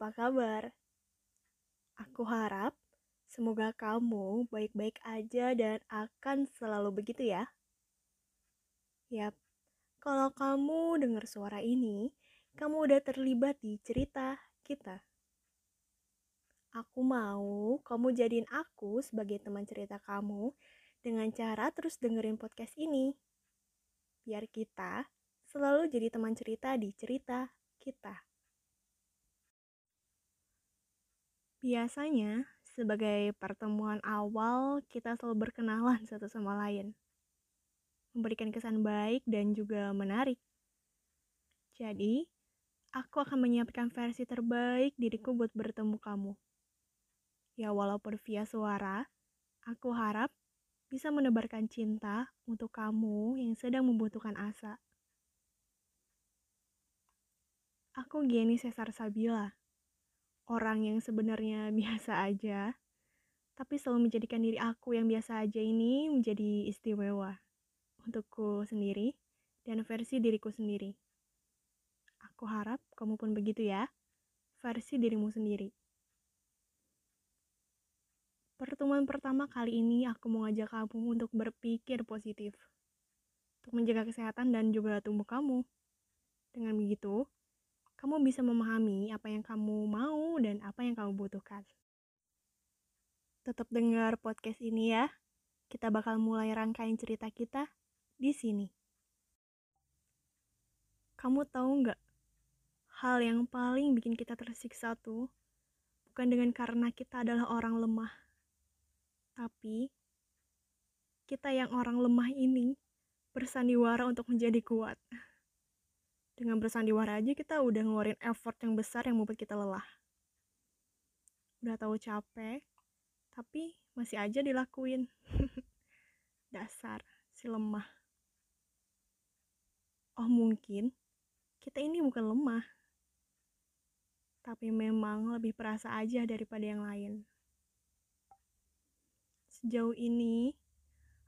apa kabar? Aku harap semoga kamu baik-baik aja dan akan selalu begitu ya. Yap, kalau kamu dengar suara ini, kamu udah terlibat di cerita kita. Aku mau kamu jadiin aku sebagai teman cerita kamu dengan cara terus dengerin podcast ini. Biar kita selalu jadi teman cerita di cerita kita. Biasanya, sebagai pertemuan awal, kita selalu berkenalan satu sama lain. Memberikan kesan baik dan juga menarik. Jadi, aku akan menyiapkan versi terbaik diriku buat bertemu kamu. Ya walaupun via suara, aku harap bisa menebarkan cinta untuk kamu yang sedang membutuhkan asa. Aku Geni Cesar Sabila orang yang sebenarnya biasa aja, tapi selalu menjadikan diri aku yang biasa aja ini menjadi istimewa untukku sendiri dan versi diriku sendiri. Aku harap kamu pun begitu ya, versi dirimu sendiri. Pertemuan pertama kali ini aku mau ngajak kamu untuk berpikir positif. Untuk menjaga kesehatan dan juga tumbuh kamu. Dengan begitu, bisa memahami apa yang kamu mau dan apa yang kamu butuhkan. Tetap dengar podcast ini ya. Kita bakal mulai rangkain cerita kita di sini. Kamu tahu nggak? Hal yang paling bikin kita tersiksa tuh bukan dengan karena kita adalah orang lemah. Tapi kita yang orang lemah ini bersandiwara untuk menjadi kuat dengan bersandiwara aja kita udah ngeluarin effort yang besar yang membuat kita lelah. Udah tahu capek tapi masih aja dilakuin. Dasar si lemah. Oh mungkin kita ini bukan lemah tapi memang lebih perasa aja daripada yang lain. Sejauh ini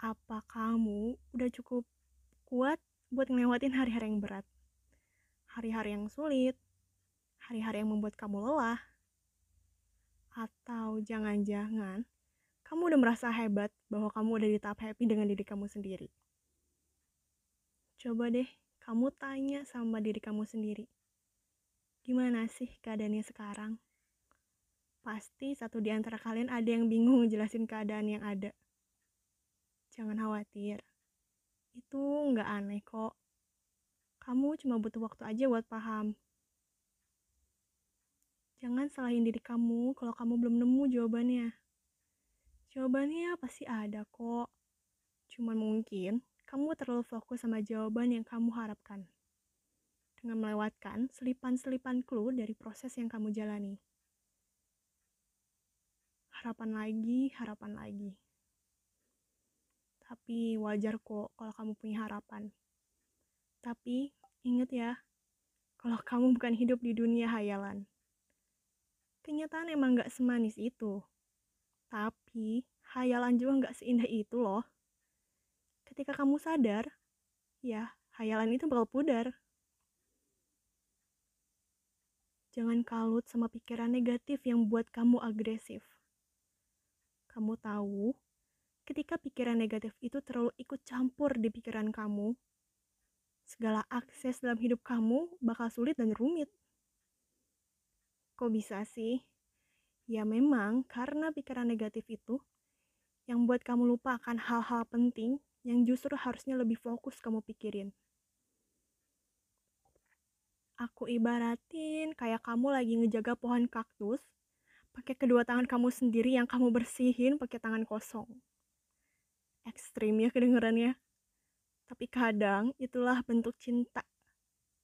apa kamu udah cukup kuat buat ngelewatin hari-hari yang berat hari-hari yang sulit, hari-hari yang membuat kamu lelah, atau jangan-jangan kamu udah merasa hebat bahwa kamu udah di tahap happy dengan diri kamu sendiri. Coba deh kamu tanya sama diri kamu sendiri. Gimana sih keadaannya sekarang? Pasti satu di antara kalian ada yang bingung ngejelasin keadaan yang ada. Jangan khawatir. Itu nggak aneh kok. Kamu cuma butuh waktu aja buat paham. Jangan salahin diri kamu kalau kamu belum nemu jawabannya. Jawabannya pasti ada kok. Cuman mungkin kamu terlalu fokus sama jawaban yang kamu harapkan. Dengan melewatkan selipan-selipan clue dari proses yang kamu jalani. Harapan lagi, harapan lagi. Tapi wajar kok kalau kamu punya harapan. Tapi ingat ya, kalau kamu bukan hidup di dunia hayalan. Kenyataan emang gak semanis itu. Tapi hayalan juga gak seindah itu loh. Ketika kamu sadar, ya hayalan itu bakal pudar. Jangan kalut sama pikiran negatif yang buat kamu agresif. Kamu tahu, ketika pikiran negatif itu terlalu ikut campur di pikiran kamu, segala akses dalam hidup kamu bakal sulit dan rumit. Kok bisa sih? Ya memang karena pikiran negatif itu yang buat kamu lupa akan hal-hal penting yang justru harusnya lebih fokus kamu pikirin. Aku ibaratin kayak kamu lagi ngejaga pohon kaktus pakai kedua tangan kamu sendiri yang kamu bersihin pakai tangan kosong. Ekstrim ya kedengerannya. Tapi kadang itulah bentuk cinta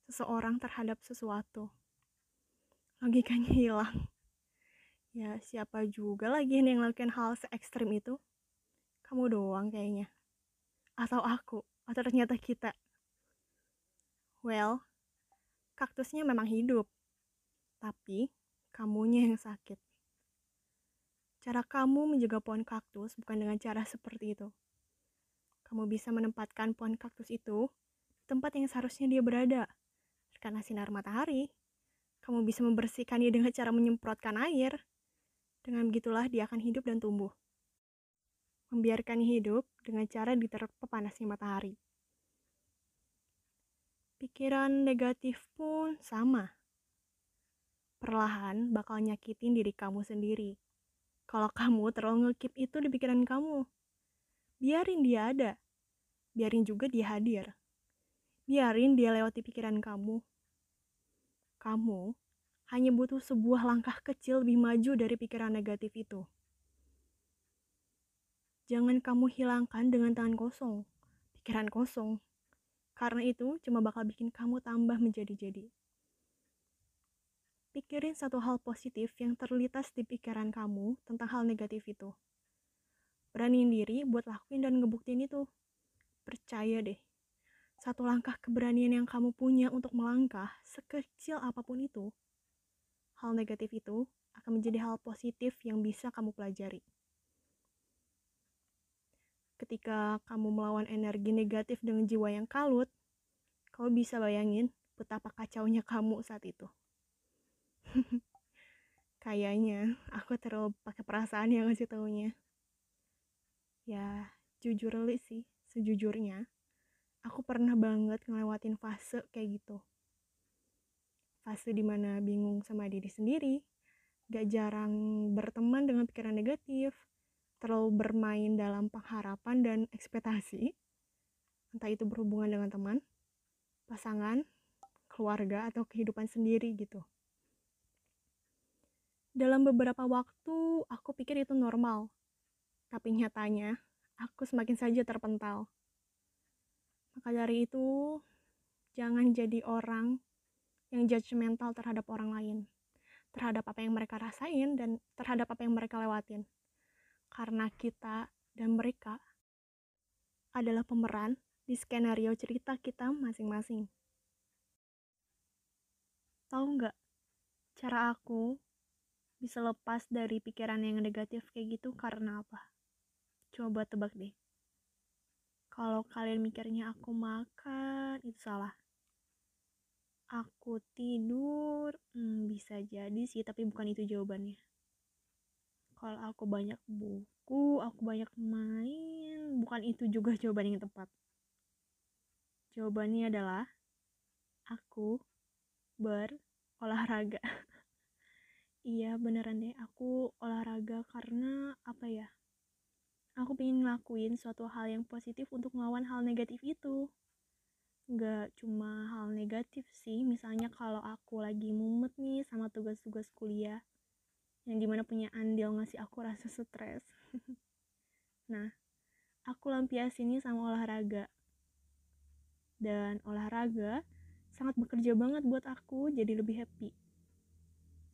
seseorang terhadap sesuatu. Logikanya hilang. Ya siapa juga lagi yang lakukan hal se ekstrim itu? Kamu doang kayaknya. Atau aku, atau ternyata kita. Well, kaktusnya memang hidup. Tapi kamunya yang sakit. Cara kamu menjaga pohon kaktus bukan dengan cara seperti itu kamu bisa menempatkan pohon kaktus itu di tempat yang seharusnya dia berada, karena sinar matahari, kamu bisa membersihkannya dengan cara menyemprotkan air. Dengan begitulah dia akan hidup dan tumbuh. Membiarkannya hidup dengan cara diterpa panasnya matahari. Pikiran negatif pun sama. Perlahan bakal nyakitin diri kamu sendiri. Kalau kamu terlalu ngekip itu di pikiran kamu, biarin dia ada. Biarin juga dia hadir. Biarin dia lewati pikiran kamu. Kamu hanya butuh sebuah langkah kecil lebih maju dari pikiran negatif itu. Jangan kamu hilangkan dengan tangan kosong, pikiran kosong. Karena itu cuma bakal bikin kamu tambah menjadi-jadi. Pikirin satu hal positif yang terlintas di pikiran kamu tentang hal negatif itu. Beraniin diri buat lakuin dan ngebuktiin itu. Percaya deh, satu langkah keberanian yang kamu punya untuk melangkah, sekecil apa pun itu, hal negatif itu akan menjadi hal positif yang bisa kamu pelajari. Ketika kamu melawan energi negatif dengan jiwa yang kalut, kamu bisa bayangin betapa kacaunya kamu saat itu. Kayaknya aku terlalu pakai perasaan yang ngasih taunya. Ya, jujur li sih, sejujurnya aku pernah banget ngelewatin fase kayak gitu. Fase di mana bingung sama diri sendiri, gak jarang berteman dengan pikiran negatif, terlalu bermain dalam pengharapan dan ekspektasi, entah itu berhubungan dengan teman, pasangan, keluarga, atau kehidupan sendiri gitu. Dalam beberapa waktu, aku pikir itu normal, tapi nyatanya aku semakin saja terpental maka dari itu, jangan jadi orang yang judgmental terhadap orang lain, terhadap apa yang mereka rasain dan terhadap apa yang mereka lewatin. Karena kita dan mereka adalah pemeran di skenario cerita kita masing-masing. Tahu nggak cara aku bisa lepas dari pikiran yang negatif kayak gitu karena apa? Coba tebak deh. Kalau kalian mikirnya aku makan, itu salah. Aku tidur, hmm, bisa jadi sih, tapi bukan itu jawabannya. Kalau aku banyak buku, aku banyak main, bukan itu juga jawaban yang tepat. Jawabannya adalah aku berolahraga. iya beneran deh, aku olahraga karena apa ya? Aku pengen ngelakuin suatu hal yang positif untuk melawan hal negatif itu. Nggak cuma hal negatif sih misalnya kalau aku lagi mumet nih sama tugas-tugas kuliah yang di mana punya andil ngasih aku rasa stres. Nah aku lampiasinnya sama olahraga. Dan olahraga sangat bekerja banget buat aku jadi lebih happy.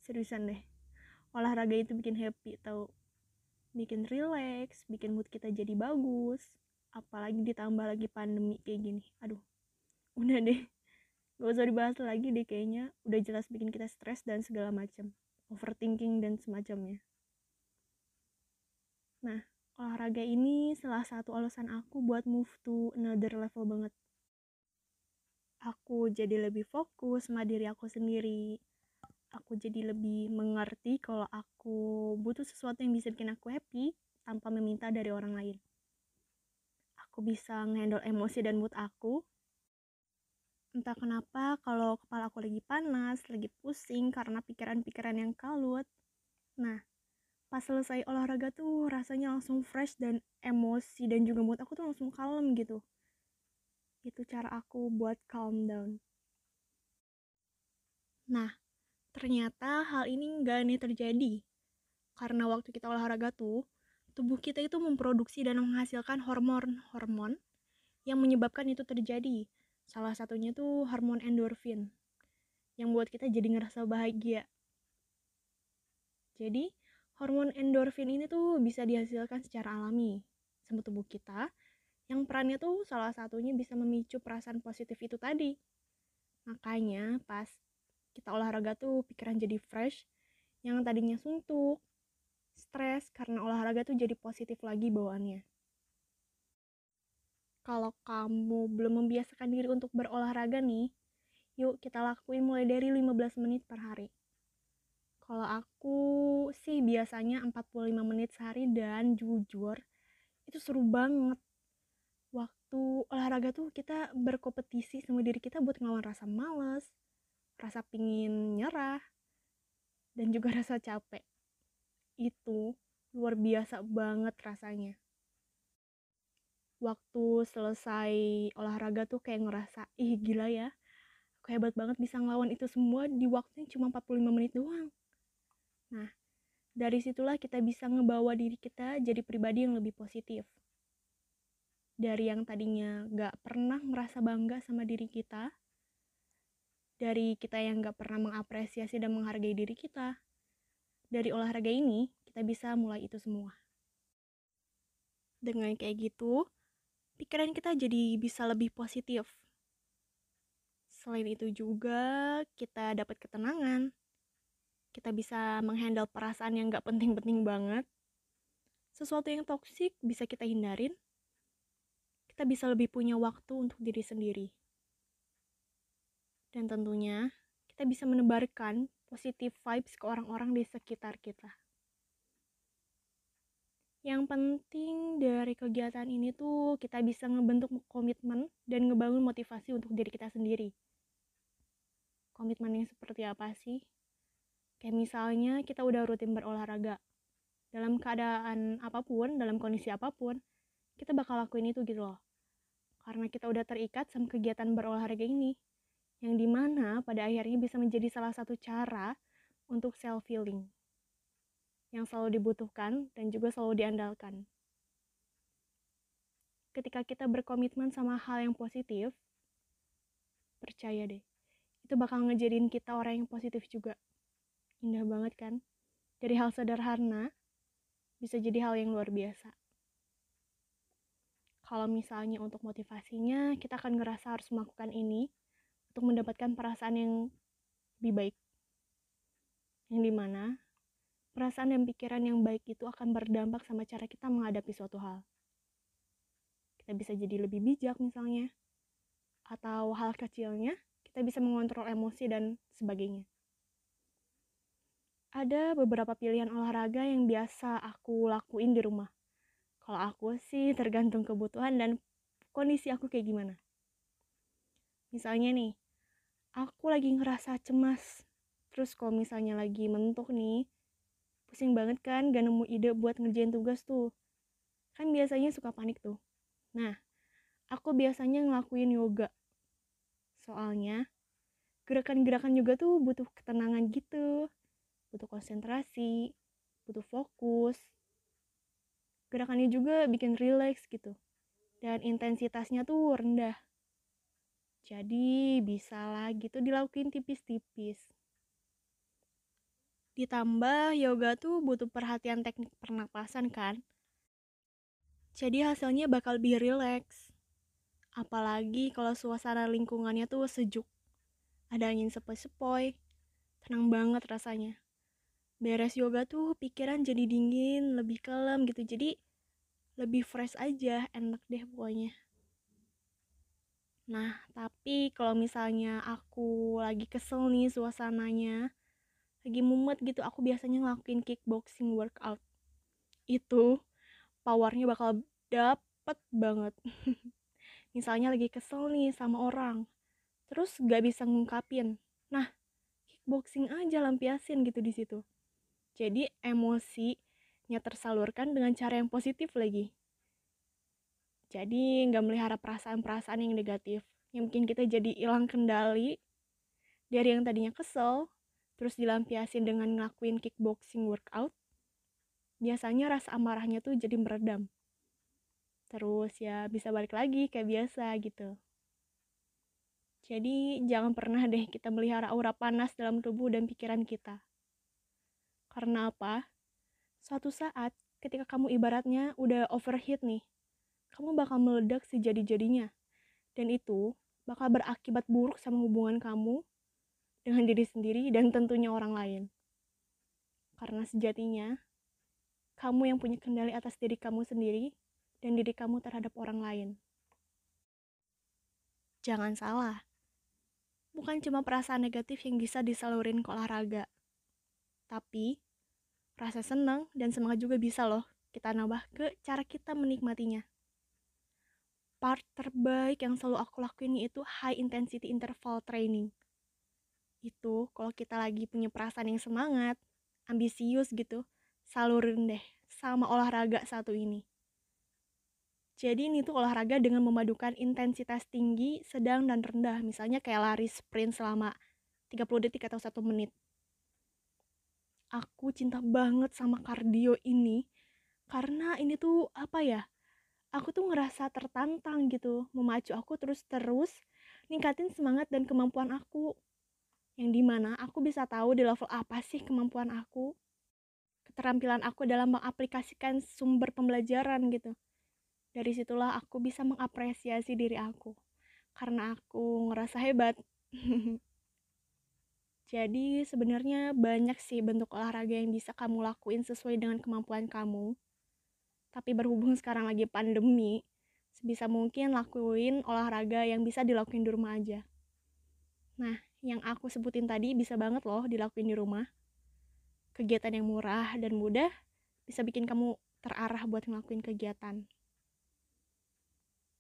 Seriusan deh. Olahraga itu bikin happy tau bikin relax, bikin mood kita jadi bagus. Apalagi ditambah lagi pandemi kayak gini. Aduh, udah deh. Gak usah dibahas lagi deh kayaknya. Udah jelas bikin kita stres dan segala macam. Overthinking dan semacamnya. Nah, olahraga ini salah satu alasan aku buat move to another level banget. Aku jadi lebih fokus sama diri aku sendiri aku jadi lebih mengerti kalau aku butuh sesuatu yang bisa bikin aku happy tanpa meminta dari orang lain. Aku bisa ngendol emosi dan mood aku. Entah kenapa kalau kepala aku lagi panas, lagi pusing karena pikiran-pikiran yang kalut. Nah, pas selesai olahraga tuh rasanya langsung fresh dan emosi dan juga mood aku tuh langsung kalem gitu. Itu cara aku buat calm down. Nah, Ternyata hal ini nggak nih terjadi. Karena waktu kita olahraga tuh, tubuh kita itu memproduksi dan menghasilkan hormon-hormon yang menyebabkan itu terjadi. Salah satunya tuh hormon endorfin yang buat kita jadi ngerasa bahagia. Jadi, hormon endorfin ini tuh bisa dihasilkan secara alami sama tubuh kita yang perannya tuh salah satunya bisa memicu perasaan positif itu tadi. Makanya pas kita olahraga tuh pikiran jadi fresh yang tadinya suntuk stres karena olahraga tuh jadi positif lagi bawaannya kalau kamu belum membiasakan diri untuk berolahraga nih Yuk kita lakuin mulai dari 15 menit per hari. Kalau aku sih biasanya 45 menit sehari dan jujur itu seru banget. Waktu olahraga tuh kita berkompetisi sama diri kita buat ngelawan rasa males, rasa pingin nyerah, dan juga rasa capek. Itu luar biasa banget rasanya. Waktu selesai olahraga tuh kayak ngerasa, ih gila ya, aku hebat banget bisa ngelawan itu semua di waktunya cuma 45 menit doang. Nah, dari situlah kita bisa ngebawa diri kita jadi pribadi yang lebih positif. Dari yang tadinya gak pernah merasa bangga sama diri kita, dari kita yang gak pernah mengapresiasi dan menghargai diri kita, dari olahraga ini kita bisa mulai itu semua. Dengan kayak gitu, pikiran kita jadi bisa lebih positif. Selain itu juga kita dapat ketenangan. Kita bisa menghandle perasaan yang gak penting-penting banget. Sesuatu yang toksik bisa kita hindarin. Kita bisa lebih punya waktu untuk diri sendiri. Dan tentunya kita bisa menebarkan positive vibes ke orang-orang di sekitar kita. Yang penting dari kegiatan ini tuh kita bisa ngebentuk komitmen dan ngebangun motivasi untuk diri kita sendiri. Komitmen yang seperti apa sih? Kayak misalnya kita udah rutin berolahraga. Dalam keadaan apa pun, dalam kondisi apa pun, kita bakal lakuin itu gitu loh. Karena kita udah terikat sama kegiatan berolahraga ini. Yang di mana pada akhirnya bisa menjadi salah satu cara untuk self-healing yang selalu dibutuhkan dan juga selalu diandalkan. Ketika kita berkomitmen sama hal yang positif, percaya deh, itu bakal ngejadiin kita orang yang positif juga. Indah banget kan? Dari hal sederhana, bisa jadi hal yang luar biasa. Kalau misalnya untuk motivasinya, kita akan ngerasa harus melakukan ini untuk mendapatkan perasaan yang lebih baik. Yang di mana perasaan dan pikiran yang baik itu akan berdampak sama cara kita menghadapi suatu hal. Kita bisa jadi lebih bijak misalnya, atau hal kecilnya kita bisa mengontrol emosi dan sebagainya. Ada beberapa pilihan olahraga yang biasa aku lakuin di rumah. Kalau aku sih tergantung kebutuhan dan kondisi aku kayak gimana. Misalnya nih, aku lagi ngerasa cemas. Terus kalau misalnya lagi mentuk nih, pusing banget kan gak nemu ide buat ngerjain tugas tuh. Kan biasanya suka panik tuh. Nah, aku biasanya ngelakuin yoga. Soalnya, gerakan-gerakan yoga tuh butuh ketenangan gitu. Butuh konsentrasi, butuh fokus. Gerakannya juga bikin rileks gitu. Dan intensitasnya tuh rendah. Jadi bisa lah gitu dilakuin tipis-tipis. Ditambah yoga tuh butuh perhatian teknik pernapasan kan. Jadi hasilnya bakal lebih rileks. Apalagi kalau suasana lingkungannya tuh sejuk. Ada angin sepoi-sepoi. Tenang banget rasanya. Beres yoga tuh pikiran jadi dingin, lebih kalem gitu. Jadi lebih fresh aja, enak deh pokoknya. Nah, tapi kalau misalnya aku lagi kesel nih suasananya, lagi mumet gitu aku biasanya ngelakuin kickboxing workout. Itu powernya bakal dapet banget. Misalnya lagi kesel nih sama orang terus gak bisa ngungkapin. Nah kickboxing aja lampiasin gitu di situ. Jadi emosinya tersalurkan dengan cara yang positif lagi jadi nggak melihara perasaan-perasaan yang negatif yang mungkin kita jadi hilang kendali dari yang tadinya kesel terus dilampiasin dengan ngelakuin kickboxing workout, biasanya rasa amarahnya tuh jadi meredam. Terus ya bisa balik lagi kayak biasa gitu. Jadi jangan pernah deh kita melihara aura panas dalam tubuh dan pikiran kita. Karena apa? Suatu saat ketika kamu ibaratnya udah overheat nih, kamu bakal meledak sejadi-jadinya. Dan itu bakal berakibat buruk sama hubungan kamu dengan diri sendiri dan tentunya orang lain. Karena sejatinya, kamu yang punya kendali atas diri kamu sendiri dan diri kamu terhadap orang lain. Jangan salah, bukan cuma perasaan negatif yang bisa disalurin ke olahraga. Tapi, rasa senang dan semangat juga bisa loh kita nambah ke cara kita menikmatinya. Part terbaik yang selalu aku lakuin itu high intensity interval training. Itu kalau kita lagi punya perasaan yang semangat, ambisius gitu, salurin deh sama olahraga satu ini. Jadi ini tuh olahraga dengan memadukan intensitas tinggi, sedang, dan rendah. Misalnya kayak lari sprint selama 30 detik atau 1 menit. Aku cinta banget sama kardio ini karena ini tuh apa ya? Aku tuh ngerasa tertantang gitu, memacu aku terus-terus ningkatin semangat dan kemampuan aku. Yang di mana aku bisa tahu di level apa sih kemampuan aku. Keterampilan aku dalam mengaplikasikan sumber pembelajaran gitu dari situlah aku bisa mengapresiasi diri aku karena aku ngerasa hebat. Jadi sebenarnya banyak sih bentuk olahraga yang bisa kamu lakuin sesuai dengan kemampuan kamu. Tapi berhubung sekarang lagi pandemi, sebisa mungkin lakuin olahraga yang bisa dilakuin di rumah aja. Nah, yang aku sebutin tadi bisa banget loh dilakuin di rumah. Kegiatan yang murah dan mudah bisa bikin kamu terarah buat ngelakuin kegiatan.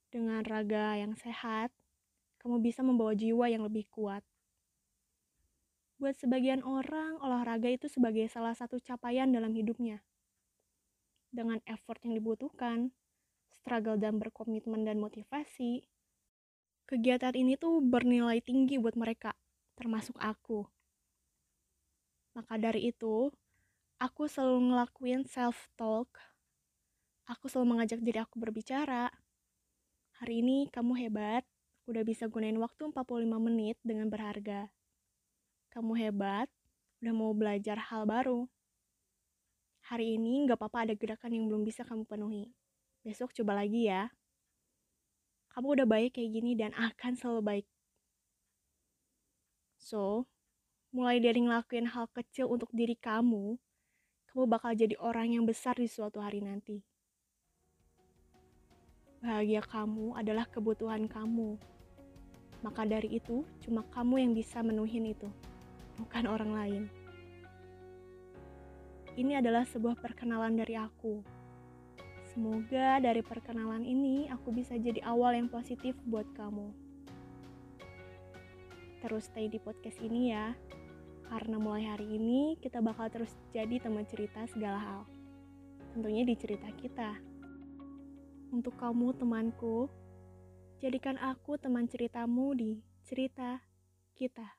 Dengan raga yang sehat, kamu bisa membawa jiwa yang lebih kuat. Buat sebagian orang, olahraga itu sebagai salah satu capaian dalam hidupnya. Dengan effort yang dibutuhkan, struggle dan berkomitmen dan motivasi, kegiatan ini tuh bernilai tinggi buat mereka, termasuk aku. Maka dari itu, aku selalu ngelakuin self-talk. Aku selalu mengajak diri aku berbicara, Hari ini kamu hebat, udah bisa gunain waktu 45 menit dengan berharga. Kamu hebat, udah mau belajar hal baru. Hari ini gak apa-apa ada gerakan yang belum bisa kamu penuhi. Besok coba lagi ya. Kamu udah baik kayak gini dan akan selalu baik. So, mulai dari ngelakuin hal kecil untuk diri kamu, kamu bakal jadi orang yang besar di suatu hari nanti. Bahagia kamu adalah kebutuhan kamu. Maka dari itu, cuma kamu yang bisa menuhin itu, bukan orang lain. Ini adalah sebuah perkenalan dari aku. Semoga dari perkenalan ini aku bisa jadi awal yang positif buat kamu. Terus stay di podcast ini ya, karena mulai hari ini kita bakal terus jadi teman cerita segala hal. Tentunya di cerita kita. Untuk kamu temanku, jadikan aku teman ceritamu di cerita kita.